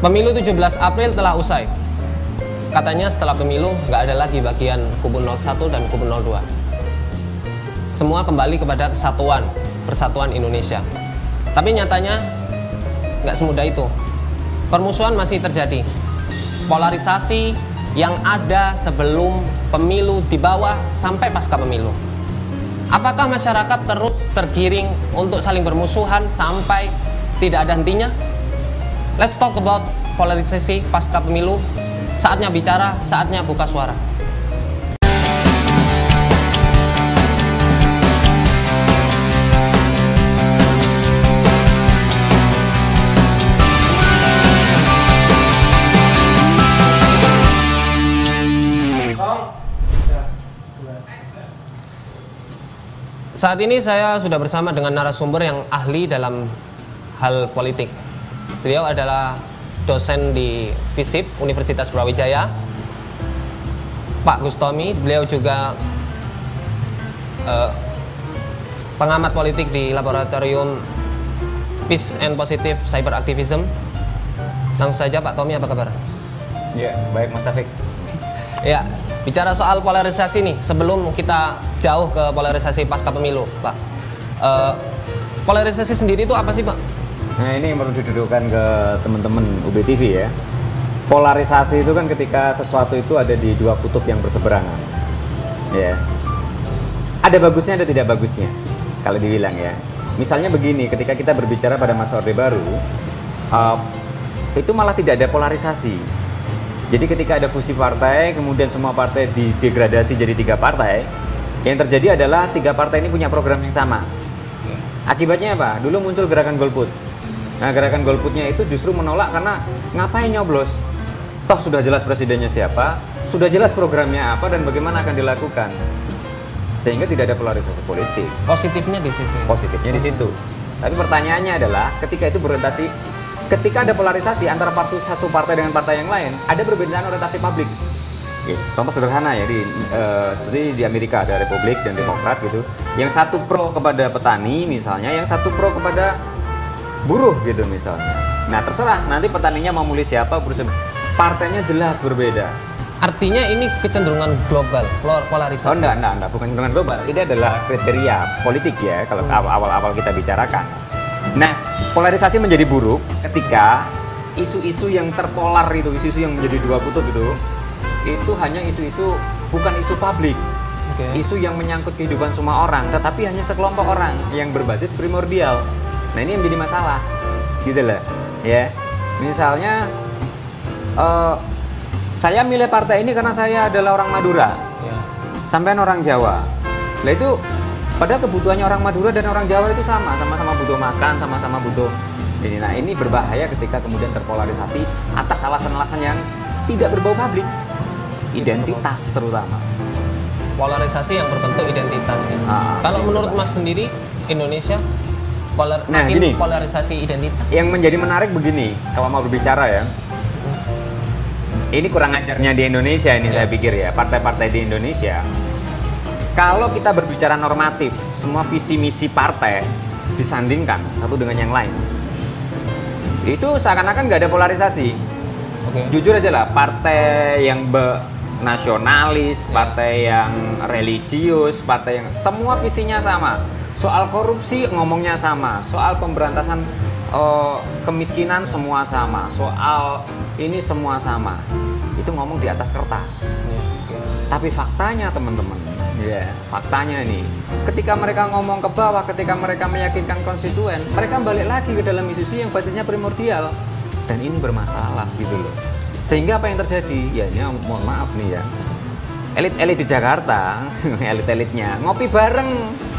Pemilu 17 April telah usai. Katanya setelah pemilu nggak ada lagi bagian kubu 01 dan kubu 02. Semua kembali kepada kesatuan, persatuan Indonesia. Tapi nyatanya nggak semudah itu. Permusuhan masih terjadi. Polarisasi yang ada sebelum pemilu di bawah sampai pasca pemilu. Apakah masyarakat terus tergiring untuk saling bermusuhan sampai tidak ada hentinya? Let's talk about polarisasi pasca pemilu Saatnya bicara, saatnya buka suara. Saat ini saya sudah bersama dengan narasumber yang ahli dalam hal politik. Beliau adalah dosen di FISIP Universitas Brawijaya Pak Gustomi beliau juga uh, pengamat politik di laboratorium Peace and Positive Cyber Activism langsung saja Pak Tommy apa kabar? Ya baik Mas Afik Ya bicara soal polarisasi nih sebelum kita jauh ke polarisasi pasca pemilu Pak uh, polarisasi sendiri itu apa sih Pak? Nah ini perlu didudukkan ke teman-teman UBTV ya. Polarisasi itu kan ketika sesuatu itu ada di dua kutub yang berseberangan. Ya. Ada bagusnya ada tidak bagusnya kalau dibilang ya. Misalnya begini, ketika kita berbicara pada masa Orde Baru, uh, itu malah tidak ada polarisasi. Jadi ketika ada fusi partai, kemudian semua partai didegradasi jadi tiga partai, yang terjadi adalah tiga partai ini punya program yang sama. Akibatnya apa? Dulu muncul gerakan golput Nah gerakan golputnya itu justru menolak karena ngapain nyoblos? Toh sudah jelas presidennya siapa, sudah jelas programnya apa dan bagaimana akan dilakukan. Sehingga tidak ada polarisasi politik. Positifnya di situ. Positifnya di situ. Tapi pertanyaannya adalah ketika itu berorientasi ketika ada polarisasi antara partai satu partai dengan partai yang lain, ada perbedaan orientasi publik. Contoh sederhana ya di uh, seperti di Amerika ada Republik dan Demokrat gitu. Yang satu pro kepada petani misalnya, yang satu pro kepada buruh gitu misalnya. Nah terserah nanti petaninya mau mulai siapa berusaha partainya jelas berbeda. Artinya ini kecenderungan global, polarisasi. Oh enggak, enggak, enggak, bukan kecenderungan global. Ini adalah kriteria politik ya kalau hmm. awal-awal kita bicarakan. Nah, polarisasi menjadi buruk ketika isu-isu yang terpolar itu, isu-isu yang menjadi dua kutub itu, itu hanya isu-isu bukan isu publik, okay. isu yang menyangkut kehidupan semua orang, tetapi hanya sekelompok orang yang berbasis primordial. Nah ini yang menjadi masalah, gitu loh, ya. Misalnya, uh, saya milih partai ini karena saya adalah orang Madura, ya. sampai orang Jawa. Nah itu pada kebutuhannya orang Madura dan orang Jawa itu sama, sama-sama butuh makan, sama-sama butuh ini. Nah ini berbahaya ketika kemudian terpolarisasi atas alasan-alasan yang tidak berbau publik, identitas terutama. Polarisasi yang berbentuk identitas. Ya. Ah, Kalau menurut Mas sendiri, Indonesia Polar, nah, gini, polarisasi identitas. Yang menjadi menarik begini, kalau mau berbicara ya, ini kurang ajarnya di Indonesia ini ya. saya pikir ya, partai-partai di Indonesia. Kalau kita berbicara normatif, semua visi misi partai disandingkan satu dengan yang lain. Itu seakan-akan nggak ada polarisasi. Okay. Jujur aja lah, partai yang be nasionalis, ya. partai yang religius, partai yang semua visinya sama Soal korupsi ngomongnya sama, soal pemberantasan uh, kemiskinan semua sama, soal ini semua sama. Itu ngomong di atas kertas. Ya, okay. Tapi faktanya teman-teman, ya yeah, faktanya nih, ketika mereka ngomong ke bawah, ketika mereka meyakinkan konstituen, mereka balik lagi ke dalam isu yang basisnya primordial dan ini bermasalah gitu loh. Sehingga apa yang terjadi? Ya ini mohon maaf nih ya, elit-elit di Jakarta, elit-elitnya ngopi bareng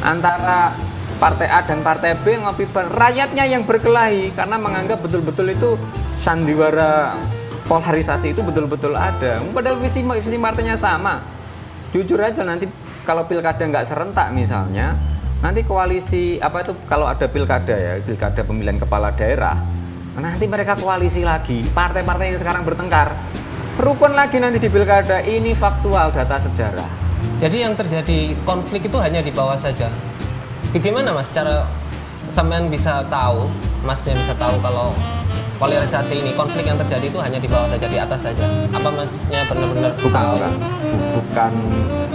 antara partai A dan partai B ngopi bareng. Rakyatnya yang berkelahi karena menganggap betul-betul itu sandiwara polarisasi itu betul-betul ada. Padahal visi visi partainya sama. Jujur aja nanti kalau pilkada nggak serentak misalnya nanti koalisi apa itu kalau ada pilkada ya pilkada pemilihan kepala daerah nanti mereka koalisi lagi partai-partai yang sekarang bertengkar rukun lagi nanti di pilkada. Ini faktual data sejarah jadi yang terjadi konflik itu hanya di bawah saja. Bagaimana mas cara sampean bisa tahu, masnya bisa tahu kalau polarisasi ini konflik yang terjadi itu hanya di bawah saja di atas saja apa maksudnya benar-benar bukan tahu? bukan bukan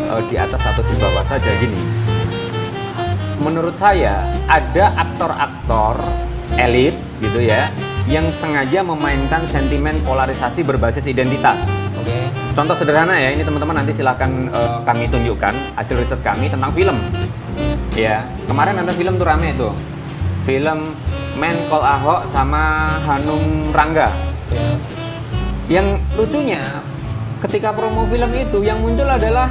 eh, di atas atau di bawah saja gini menurut saya ada aktor-aktor elit gitu ya yang sengaja memainkan sentimen polarisasi berbasis identitas oke contoh sederhana ya ini teman-teman nanti silahkan eh, kami tunjukkan hasil riset kami tentang film. Ya kemarin ada film tuh rame tuh. Film Menkol Ahok sama Hanum Rangga. Ya. Yang lucunya ketika promo film itu yang muncul adalah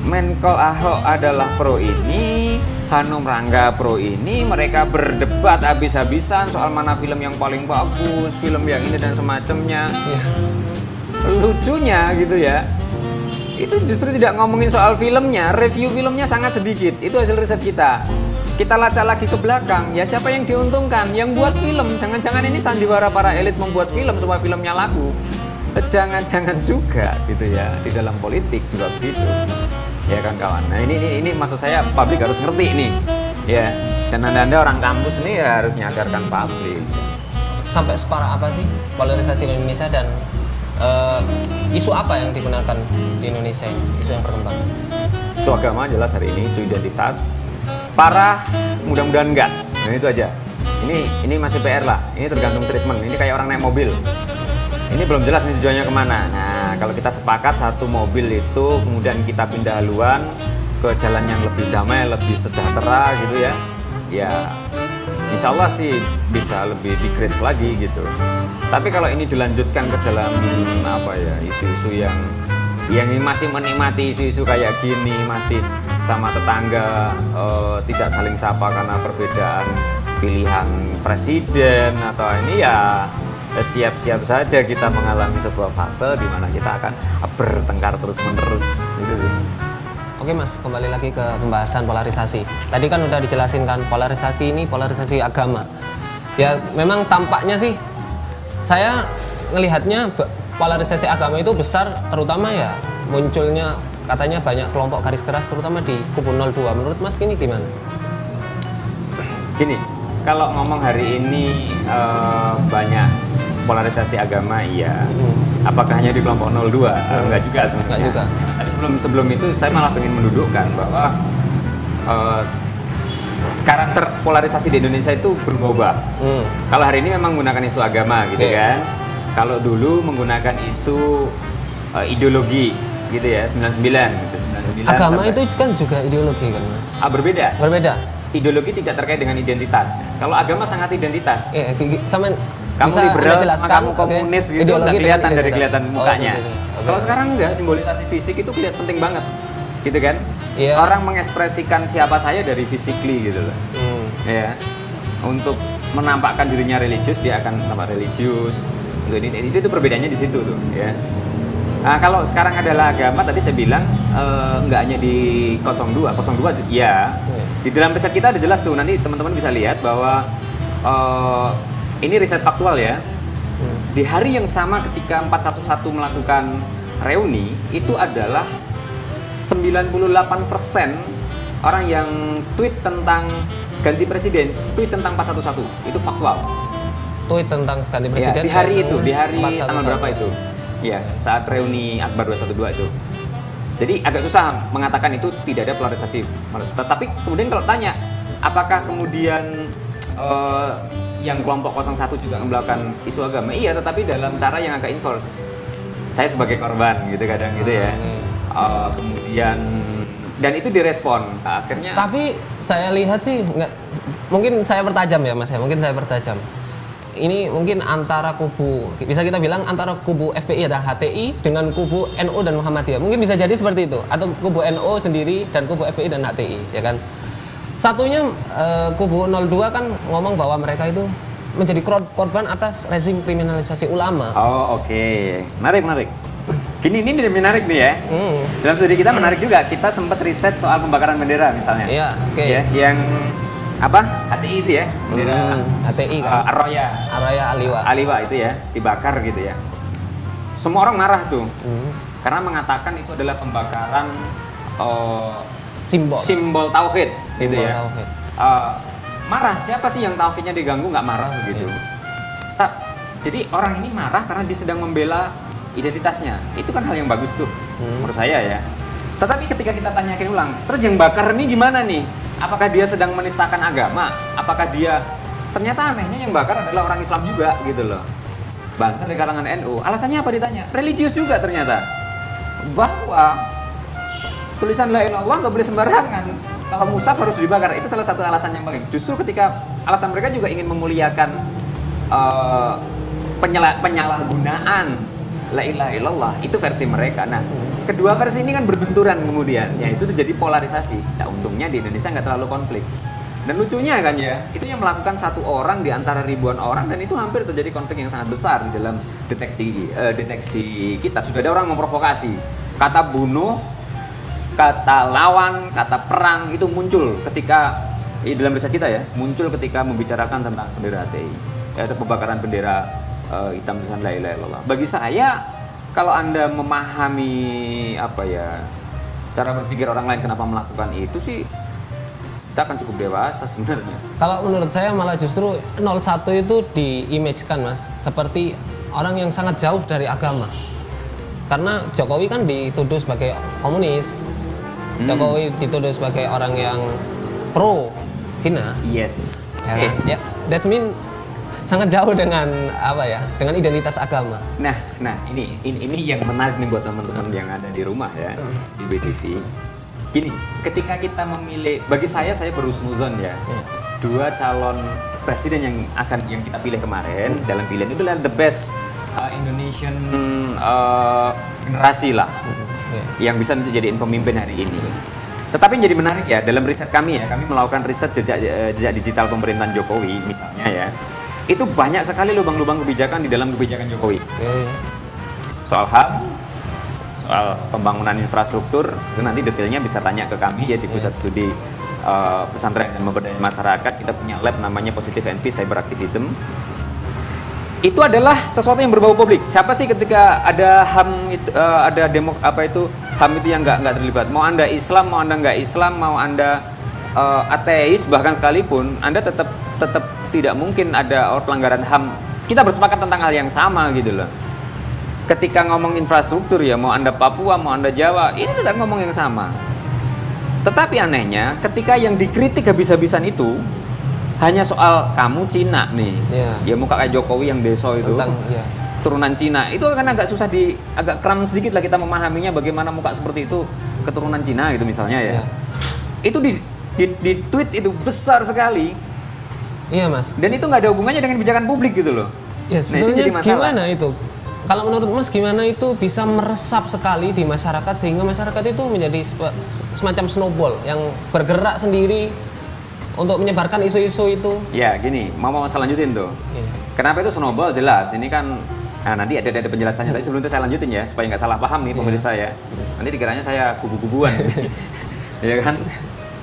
Menkol Ahok adalah pro ini, Hanum Rangga pro ini, mereka berdebat habis-habisan soal mana film yang paling bagus, film yang ini dan semacamnya. ya Lucunya gitu ya. Itu justru tidak ngomongin soal filmnya, review filmnya sangat sedikit. Itu hasil riset kita. Kita lacak lagi ke belakang, ya siapa yang diuntungkan? Yang buat film. Jangan-jangan ini sandiwara para elit membuat film supaya filmnya laku. Eh, Jangan-jangan juga gitu ya di dalam politik juga begitu. Ya kan kawan. Nah ini ini, ini maksud saya publik harus ngerti nih. Ya. Dan anda-anda orang kampus nih ya harus menyadarkan publik. sampai separah apa sih polarisasi Indonesia dan eh, isu apa yang digunakan di Indonesia ini? Isu yang berkembang. Isu agama jelas hari ini isu identitas. Parah mudah-mudahan enggak. Nah itu aja. Ini ini masih PR lah. Ini tergantung treatment. Ini kayak orang naik mobil. Ini belum jelas nih tujuannya ke mana. Nah kalau kita sepakat satu mobil itu kemudian kita pindah haluan ke jalan yang lebih damai lebih sejahtera gitu ya. Ya insya Allah sih bisa lebih decrease lagi gitu tapi kalau ini dilanjutkan ke dalam apa ya isu-isu yang yang masih menikmati isu-isu kayak gini masih sama tetangga eh, tidak saling sapa karena perbedaan pilihan presiden atau ini ya eh, siap-siap saja kita mengalami sebuah fase di mana kita akan bertengkar terus menerus gitu. Oke mas, kembali lagi ke pembahasan polarisasi. Tadi kan udah dijelasin kan polarisasi ini polarisasi agama. Ya memang tampaknya sih saya ngelihatnya be- polarisasi agama itu besar terutama ya munculnya katanya banyak kelompok garis keras terutama di kubu 02. Menurut mas ini gimana? Gini, kalau ngomong hari ini eh, banyak polarisasi agama, iya. Apakah hanya di kelompok 02? Eh, enggak juga sebenarnya. Enggak juga. Sebelum sebelum itu saya malah ingin mendudukkan bahwa eh, karakter polarisasi di Indonesia itu berubah. Hmm. Kalau hari ini memang menggunakan isu agama gitu Oke. kan. Kalau dulu menggunakan isu eh, ideologi gitu ya, 99 gitu, 99 Agama sampai- itu kan juga ideologi kan mas? ah, berbeda Berbeda. ideologi tidak terkait dengan identitas. Kalau agama sangat identitas. Gi- gi- sama Kamu bisa liberal, jelaskan, kamu komunis gitu, Ideologi nggak kelihatan dari kelihatan Oh, mukanya. gitu, gitu. Oke. Kalau sekarang enggak, simbolisasi fisik itu kelihatan penting banget, gitu kan? Iya. Orang mengekspresikan siapa saya dari physically gitu loh, Hmm. ya. Untuk menampakkan dirinya religius, dia akan nampak religius. Gitu. Ini- Itu, itu perbedaannya di situ tuh, ya. Nah, kalau sekarang adalah agama, tadi saya bilang eh, nggak hanya di 02, 02 ju- ya. Iya. Di dalam riset kita ada jelas tuh, nanti teman-teman bisa lihat bahwa eh, ini riset faktual ya. Hmm. Di hari yang sama ketika 411 melakukan reuni, itu adalah 98% orang yang tweet tentang ganti presiden, tweet tentang 411. Itu faktual. Tweet tentang ganti Ya, presiden. di hari itu, di hari 411. tanggal berapa itu? Ya, saat reuni Akbar 212 itu. Jadi agak susah mengatakan itu tidak ada polarisasi. Tetapi kemudian kalau tanya, apakah kemudian eh, yang kelompok 01 juga melakukan isu agama? Iya, tetapi dalam cara yang agak inverse. Saya sebagai korban gitu kadang gitu ya. Eh, kemudian dan itu direspon. Akhirnya Tapi saya lihat sih nggak mungkin saya pertajam ya Mas ya, mungkin saya pertajam. Ini mungkin antara kubu bisa kita bilang antara kubu FPI dan HTI dengan kubu NU dan Muhammadiyah. Mungkin bisa jadi seperti itu atau kubu NU sendiri dan kubu FPI dan HTI, ya kan? Satunya eh, kubu 02 kan ngomong bahwa mereka itu menjadi kor- korban atas rezim kriminalisasi ulama. Oh, oke. Menarik, menarik. Gini, ini menarik nih ya. Hmm. Dalam studi kita menarik juga. Kita sempat riset soal pembakaran bendera misalnya. Iya, oke. Ya, yang apa? HTI itu ya. Bendera Hmm, HTI uh, kan. Arroya, Araya Aliwa. Aliwa itu ya, dibakar gitu ya. Semua orang marah tuh. Hmm. Karena mengatakan itu adalah pembakaran uh, Simbol. simbol tauhid gitu ya. tauhid. Uh, marah siapa sih yang tauhidnya diganggu nggak marah begitu Iya. Ta- Jadi orang ini marah karena dia sedang membela identitasnya. Itu kan hal yang bagus tuh Hmm. menurut saya ya. Tetapi ketika kita tanyakan ulang, terus yang bakar ini gimana nih? Apakah dia sedang menistakan agama? Apakah dia ternyata anehnya yang bakar adalah orang Islam juga gitu loh. Bangsa dari kalangan NU. Alasannya apa ditanya? Religius juga ternyata. Bahwa tulisan la ilaha illallah nggak boleh sembarangan. Kalau musaf harus dibakar. Itu salah satu alasan yang paling. Justru ketika alasan mereka juga ingin memuliakan eh, penyala- penyalahgunaan la ilaha illallah itu versi mereka. Nah, kedua versi ini kan berbenturan kemudian. Ya itu terjadi polarisasi. Nah, untungnya di Indonesia nggak terlalu konflik. Dan lucunya kan ya, itu yang melakukan satu orang di antara ribuan orang dan itu hampir terjadi konflik yang sangat besar di dalam deteksi eh, deteksi kita. Sudah ada orang memprovokasi kata bunuh, kata lawan, kata perang itu muncul ketika dalam riset kita ya, muncul ketika membicarakan tentang bendera HTI, yaitu pembakaran bendera eh, hitam tulisan la ilaha illallah. Bagi saya kalau Anda memahami apa ya cara berpikir orang lain kenapa melakukan itu sih kita akan cukup dewasa sebenarnya. Kalau menurut saya malah justru 01 itu diimage-kan mas seperti orang yang sangat jauh dari agama. Karena Jokowi kan dituduh sebagai komunis, Hmm. Jokowi dituduh sebagai orang yang pro Cina. Yes. Ya, Eh, kan? ya that's mean sangat jauh dengan apa ya, dengan identitas agama. Nah, nah ini, ini ini yang menarik nih buat teman-teman yang ada di rumah ya di BTV. Gini, ketika kita memilih, bagi saya saya berusnuzon ya, Ya. dua calon presiden yang akan yang kita pilih kemarin dalam pilihan itu adalah the best uh, Indonesian uh, generasi lah Ya. yang bisa dijadiin pemimpin hari ini. Tetapi yang jadi menarik ya dalam riset kami ya, kami melakukan riset jejak eh, jejak digital pemerintahan Jokowi misalnya ya. Itu banyak sekali lubang-lubang kebijakan di dalam kebijakan Jokowi. Oke. Soal HAM, soal pembangunan infrastruktur, itu nanti detailnya bisa tanya ke kami ya di pusat studi eh, pesantren dan pemberdayaan masyarakat. Kita punya lab namanya Positive NP Cyber Activism. Itu adalah sesuatu yang berbau publik. Siapa sih ketika ada HAM itu, eh, ada demo apa itu HAM itu yang nggak nggak terlibat? Mau anda Islam, mau anda nggak Islam, mau anda eh, ateis bahkan sekalipun, anda tetap tetap tidak mungkin ada pelanggaran HAM. Kita bersepakat tentang hal yang sama gitu loh ketika ngomong infrastruktur ya mau anda Papua mau anda Jawa ini tetap ngomong yang sama tetapi anehnya ketika yang dikritik habis-habisan itu hanya soal kamu Cina nih Ya. ya muka kayak Jokowi yang deso itu Tentang ya. turunan Cina itu kan agak susah di agak kram sedikit lah kita memahaminya bagaimana muka seperti itu keturunan Cina gitu misalnya ya Ya. itu di, di di tweet itu besar sekali Iya mas. dan itu nggak ada hubungannya dengan kebijakan publik gitu loh Ya Nah, itu sebetulnya jadi masalah. gimana itu? Kalau menurut Mas gimana itu bisa meresap sekali di masyarakat sehingga masyarakat itu menjadi semacam snowball yang bergerak sendiri untuk menyebarkan isu-isu itu. ya gini mau mau saya lanjutin tuh Iya. Kenapa itu snowball? Jelas, ini kan nah, nanti ada, ada penjelasannya. Tapi sebelum itu saya lanjutin ya, supaya nggak salah paham nih pemirsa ya. Nanti dikiranya saya kubu-kubuan, ya kan?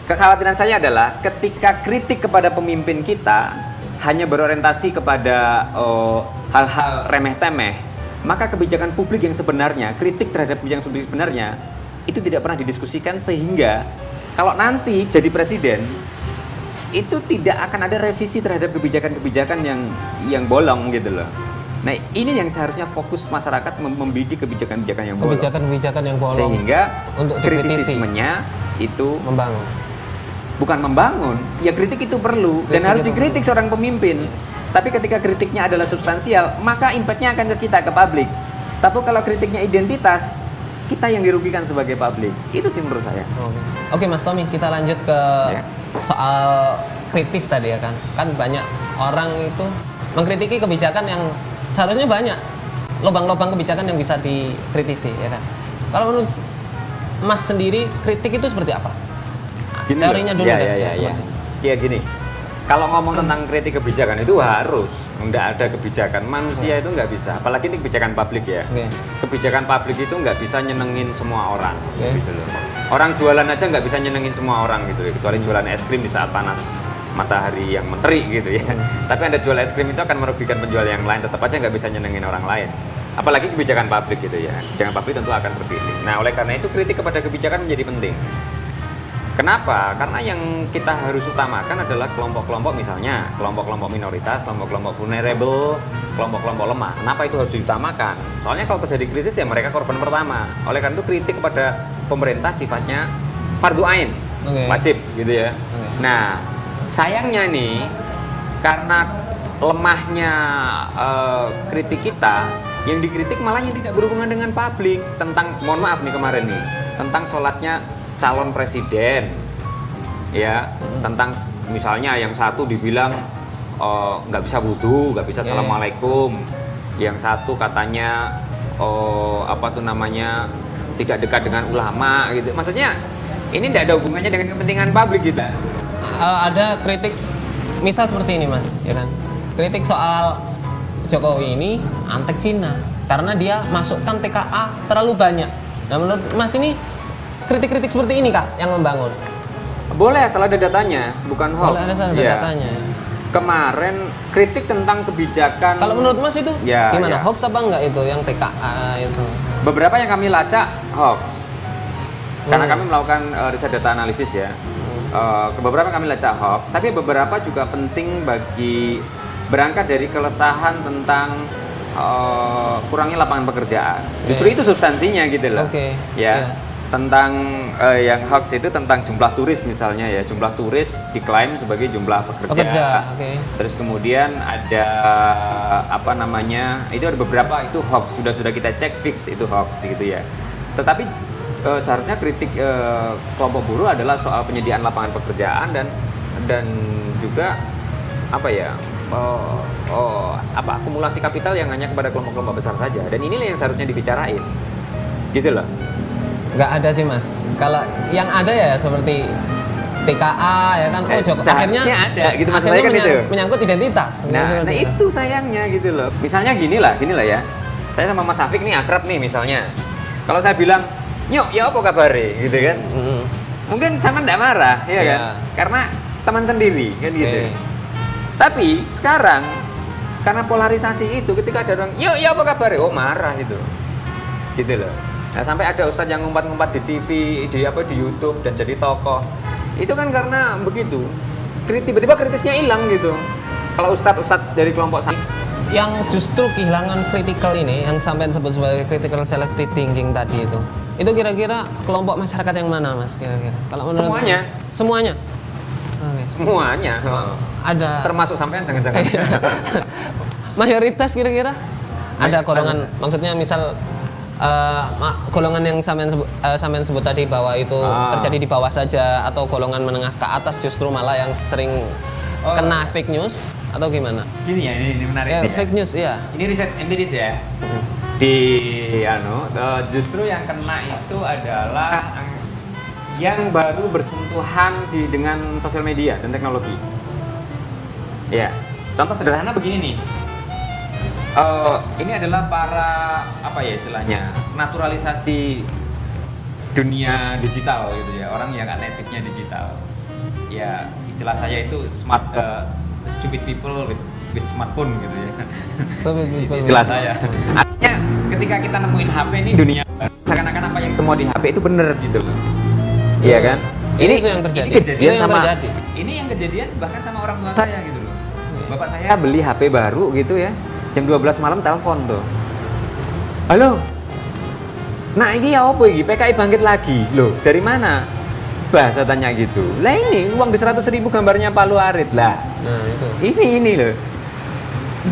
Kekhawatiran saya adalah ketika kritik kepada pemimpin kita hanya berorientasi kepada oh, hal-hal remeh-temeh, maka kebijakan publik yang sebenarnya, kritik terhadap kebijakan publik sebenarnya itu tidak pernah didiskusikan sehingga kalau nanti jadi presiden itu tidak akan ada revisi terhadap kebijakan-kebijakan yang yang bolong gitu loh. Nah ini yang seharusnya fokus masyarakat mem- membidik kebijakan-kebijakan yang bolong Kebijakan-kebijakan yang bolong sehingga untuk kritisismenya itu membangun. bukan membangun, ya kritik itu perlu dan Kritik harus itu dikritik seorang pemimpin. Yes. Tapi ketika kritiknya adalah substansial, maka impactnya akan ke kita ke publik. Tapi kalau kritiknya identitas, kita yang dirugikan sebagai publik. Itu sih menurut saya. Oke. Oke Mas Tommy, kita lanjut ke Ya. Soal kritis tadi ya kan. Kan banyak orang itu mengkritiki kebijakan yang seharusnya banyak lubang-lubang kebijakan yang bisa dikritisi ya kan. Kalau menurut Mas sendiri kritik itu seperti apa? Gini Teorinya dulu ya, deh. ya, ya, ya. itu. Ya gini, kalau ngomong tentang kritik kebijakan itu harus nggak ada kebijakan manusia itu nggak bisa, apalagi ini kebijakan publik ya. Oke. Kebijakan publik itu nggak bisa nyenengin semua orang, Oke. gitu loh. Orang jualan aja nggak bisa nyenengin semua orang gitu, ya. kecuali jualan es krim di saat panas matahari yang menteri gitu ya. Tapi anda jual es krim itu akan merugikan penjual yang lain, tetap aja nggak bisa nyenengin orang lain. Apalagi kebijakan publik gitu ya. Kebijakan publik tentu akan terpilih. Nah oleh karena itu kritik kepada kebijakan menjadi penting. Kenapa? Karena yang kita harus utamakan adalah kelompok-kelompok misalnya kelompok-kelompok minoritas, kelompok-kelompok vulnerable, kelompok-kelompok lemah. Kenapa itu harus diutamakan? Soalnya kalau terjadi krisis ya mereka korban pertama. Oleh karena itu kritik kepada pemerintah sifatnya fardu ain, Oke. wajib gitu ya. Oke. Nah, sayangnya nih karena lemahnya eh, kritik kita, yang dikritik malah yang tidak berhubungan dengan publik tentang mohon maaf nih kemarin nih tentang sholatnya calon presiden, ya tentang s- misalnya yang satu dibilang eh, nggak bisa wudhu, nggak bisa Oke. assalamualaikum, yang satu katanya oh apa tuh namanya tidak dekat dengan ulama gitu, maksudnya ini tidak ada hubungannya dengan kepentingan publik gitu. Eh, ada kritik misal seperti ini mas ya kan? Kritik soal Jokowi ini antek Cina karena dia masukkan TKA terlalu banyak. Nah menurut mas ini kritik-kritik seperti ini kak yang membangun Boleh asal ada datanya, bukan hoax. Boleh ada salah Iya. datanya Kemarin kritik tentang kebijakan. kalau menurut mas itu Ya, gimana ya. hoax apa enggak itu yang TKA itu beberapa yang kami lacak hoax. Karena Hmm. kami melakukan eh, riset data analisis ya. Eh, ke beberapa kami lacak hoax, tapi beberapa juga penting bagi berangkat dari keresahan tentang eh, kurangnya lapangan pekerjaan. Justru Oke. itu substansinya gitu loh. Oke, Ya. iya. Tentang eh, yang hoax itu tentang jumlah turis misalnya ya, jumlah turis diklaim sebagai jumlah pekerja. Pekerja, oke. Terus kemudian ada apa namanya? Itu ada beberapa itu hoax sudah sudah kita cek fix itu hoax gitu ya. Tetapi eh, seharusnya kritik eh, kelompok buruh adalah soal penyediaan lapangan pekerjaan dan dan juga apa ya? oh, oh, apa akumulasi kapital yang hanya kepada kelompok-kelompok besar saja dan inilah yang seharusnya dibicarain gitu loh nggak ada sih mas kalau yang ada ya seperti TKA ya kan oh Joko- akhirnya ada, gitu saya kan menyang- itu. menyangkut identitas Nah, nah itu sayangnya gitu loh. Misalnya gini lah, gini lah ya. Saya sama Mas Afik nih akrab nih misalnya. Kalau saya bilang, "Yuk, ya apa kabar gitu kan? Mm-mm. Mungkin sama ndak marah, ya Iya. kan? Karena teman sendiri kan gitu. Oke. Tapi sekarang karena polarisasi itu ketika ada orang, "Yuk, ya apa kabar?" Oh, marah itu. Gitu loh. Nah, sampai ada ustadz yang ngumpat-ngumpat di TV, di apa di YouTube dan jadi tokoh. Itu kan karena begitu. Tiba-tiba kritisnya hilang gitu. Kalau ustadz-ustadz dari kelompok saya yang justru kehilangan critical ini yang sampai sebut sebagai critical selective thinking tadi itu itu kira-kira kelompok masyarakat yang mana mas kira-kira kalau menurut Semuanya. semuanya Oke. semuanya ada termasuk sampean jangan-jangan mayoritas kira-kira ada golongan maksudnya misal ma- golongan yang sampean sebut, eh, sampean sebut tadi bahwa itu Ah. terjadi di bawah saja atau golongan menengah ke atas justru malah yang sering Oh. kena fake news atau gimana? gini ya ini, ini menarik Ya, ya. fake news iya. ini riset empiris ya di anu eh, justru yang kena itu adalah yang baru bersentuhan di dengan sosial media dan teknologi ya contoh sederhana begini nih Eh, ini adalah para apa ya istilahnya naturalisasi dunia digital gitu ya. Orang yang nggak native-nya digital. Ya istilah saya itu smart eh, stupid people with, with smartphone gitu ya. Stupid people. istilah saya. Artinya ketika kita nemuin HP ini dunia seakan-akan apa yang semua di HP itu bener gitu loh. Iya kan? Ini itu yang terjadi. ini kejadian Itu yang sama terjadi. ini yang kejadian bahkan sama orang tua saya gitu loh. Bapak saya beli HP baru gitu ya jam 12 malam telepon tuh halo? Nah ini ya apa ini PKI bangkit lagi. Loh dari mana? Bahasa tanya gitu. Lah ini uang di 100 ribu gambarnya Palu Arit. Lah Nah, itu. ini ini loh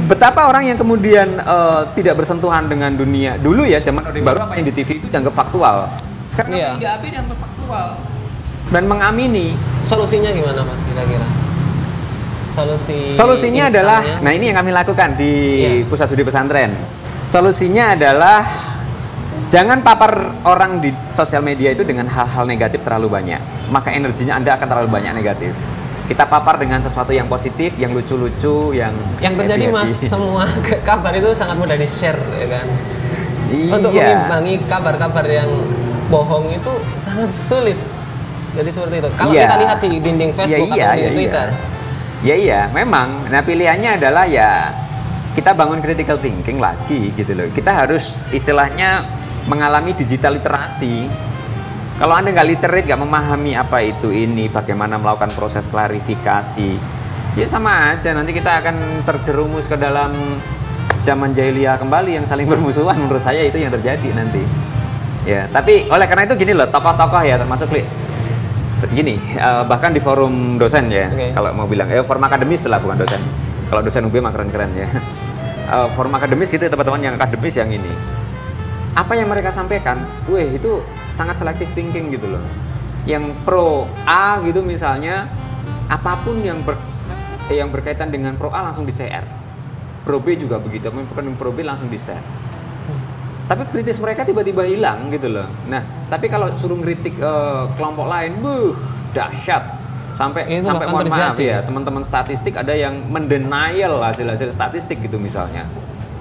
betapa orang yang kemudian eh, tidak bersentuhan dengan dunia. Dulu ya zaman orde baru apa yang di TV itu dianggap faktual. Sekarang Iya. di HP dianggap faktual. Dan mengamini. Solusinya gimana Mas kira-kira? Solusi solusinya adalah nah ini yang kami lakukan di Iya. pusat studi pesantren solusinya adalah jangan papar orang di sosial media itu dengan hal-hal negatif terlalu banyak maka energinya anda akan terlalu banyak negatif kita papar dengan sesuatu yang positif yang lucu-lucu yang yang terjadi Mas semua kabar itu sangat mudah di-share ya kan. Untuk Iya. mengimbangi kabar-kabar yang bohong itu sangat sulit. Jadi seperti itu. Kalau Iya. kita lihat di dinding Facebook Ya, iya, atau di ya, Twitter, Iya. Ya iya, memang. Nah pilihannya adalah ya kita bangun critical thinking lagi gitu loh. Kita harus istilahnya mengalami digital literasi. Kalau Anda nggak literate, nggak memahami apa itu ini, bagaimana melakukan proses klarifikasi, ya sama aja. Nanti kita akan terjerumus ke dalam zaman jahiliyah kembali yang saling bermusuhan. Menurut saya itu yang terjadi nanti. Ya, tapi oleh karena itu gini loh, tokoh-tokoh ya termasuk gini, eh, bahkan di forum dosen ya, Oke. kalau mau bilang, eh forum akademis lah bukan dosen. Kalau dosen UB mah keren-keren ya. Eh, forum akademis itu teman-teman yang akademis yang ini apa yang mereka sampaikan, weh itu sangat selective thinking gitu loh. Yang pro A gitu misalnya, apa pun yang ber, yang berkaitan dengan pro A langsung di share. Pro B juga begitu, yang pro B langsung di share. Tapi kritis mereka tiba-tiba hilang gitu loh. Nah, tapi kalau suruh ngeritik eh, kelompok lain, buh, dahsyat. Sampai Itu sampai mohon maaf terjadi. ya, teman-teman statistik ada yang mendenial hasil-hasil statistik gitu misalnya.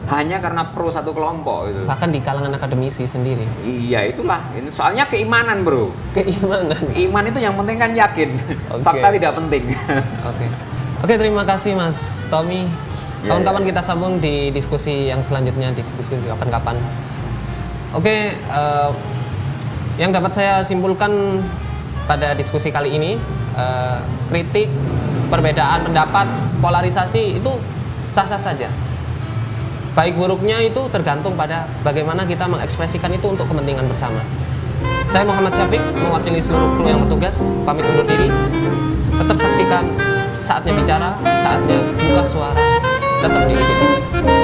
Hanya karena pro satu kelompok gitu. Bahkan di kalangan akademisi sendiri. Iya itulah. Ini soalnya keimanan bro. Keimanan. Iman itu yang penting kan yakin. Oke. Fakta tidak penting. Oke. Oke, terima kasih Mas Tommy. Ya, Kawan-kawan ya. kita sambung di diskusi yang selanjutnya, diskusi kapan-kapan. Oke, eh, yang dapat saya simpulkan pada diskusi kali ini, eh, kritik, perbedaan pendapat, polarisasi itu sah-sah saja. Baik buruknya itu tergantung pada bagaimana kita mengekspresikan itu untuk kepentingan bersama. Saya Muhammad Syafiq, mewakili seluruh kru yang bertugas, pamit undur diri. Tetap saksikan saatnya bicara, saatnya buka suara, tetap di IPTV.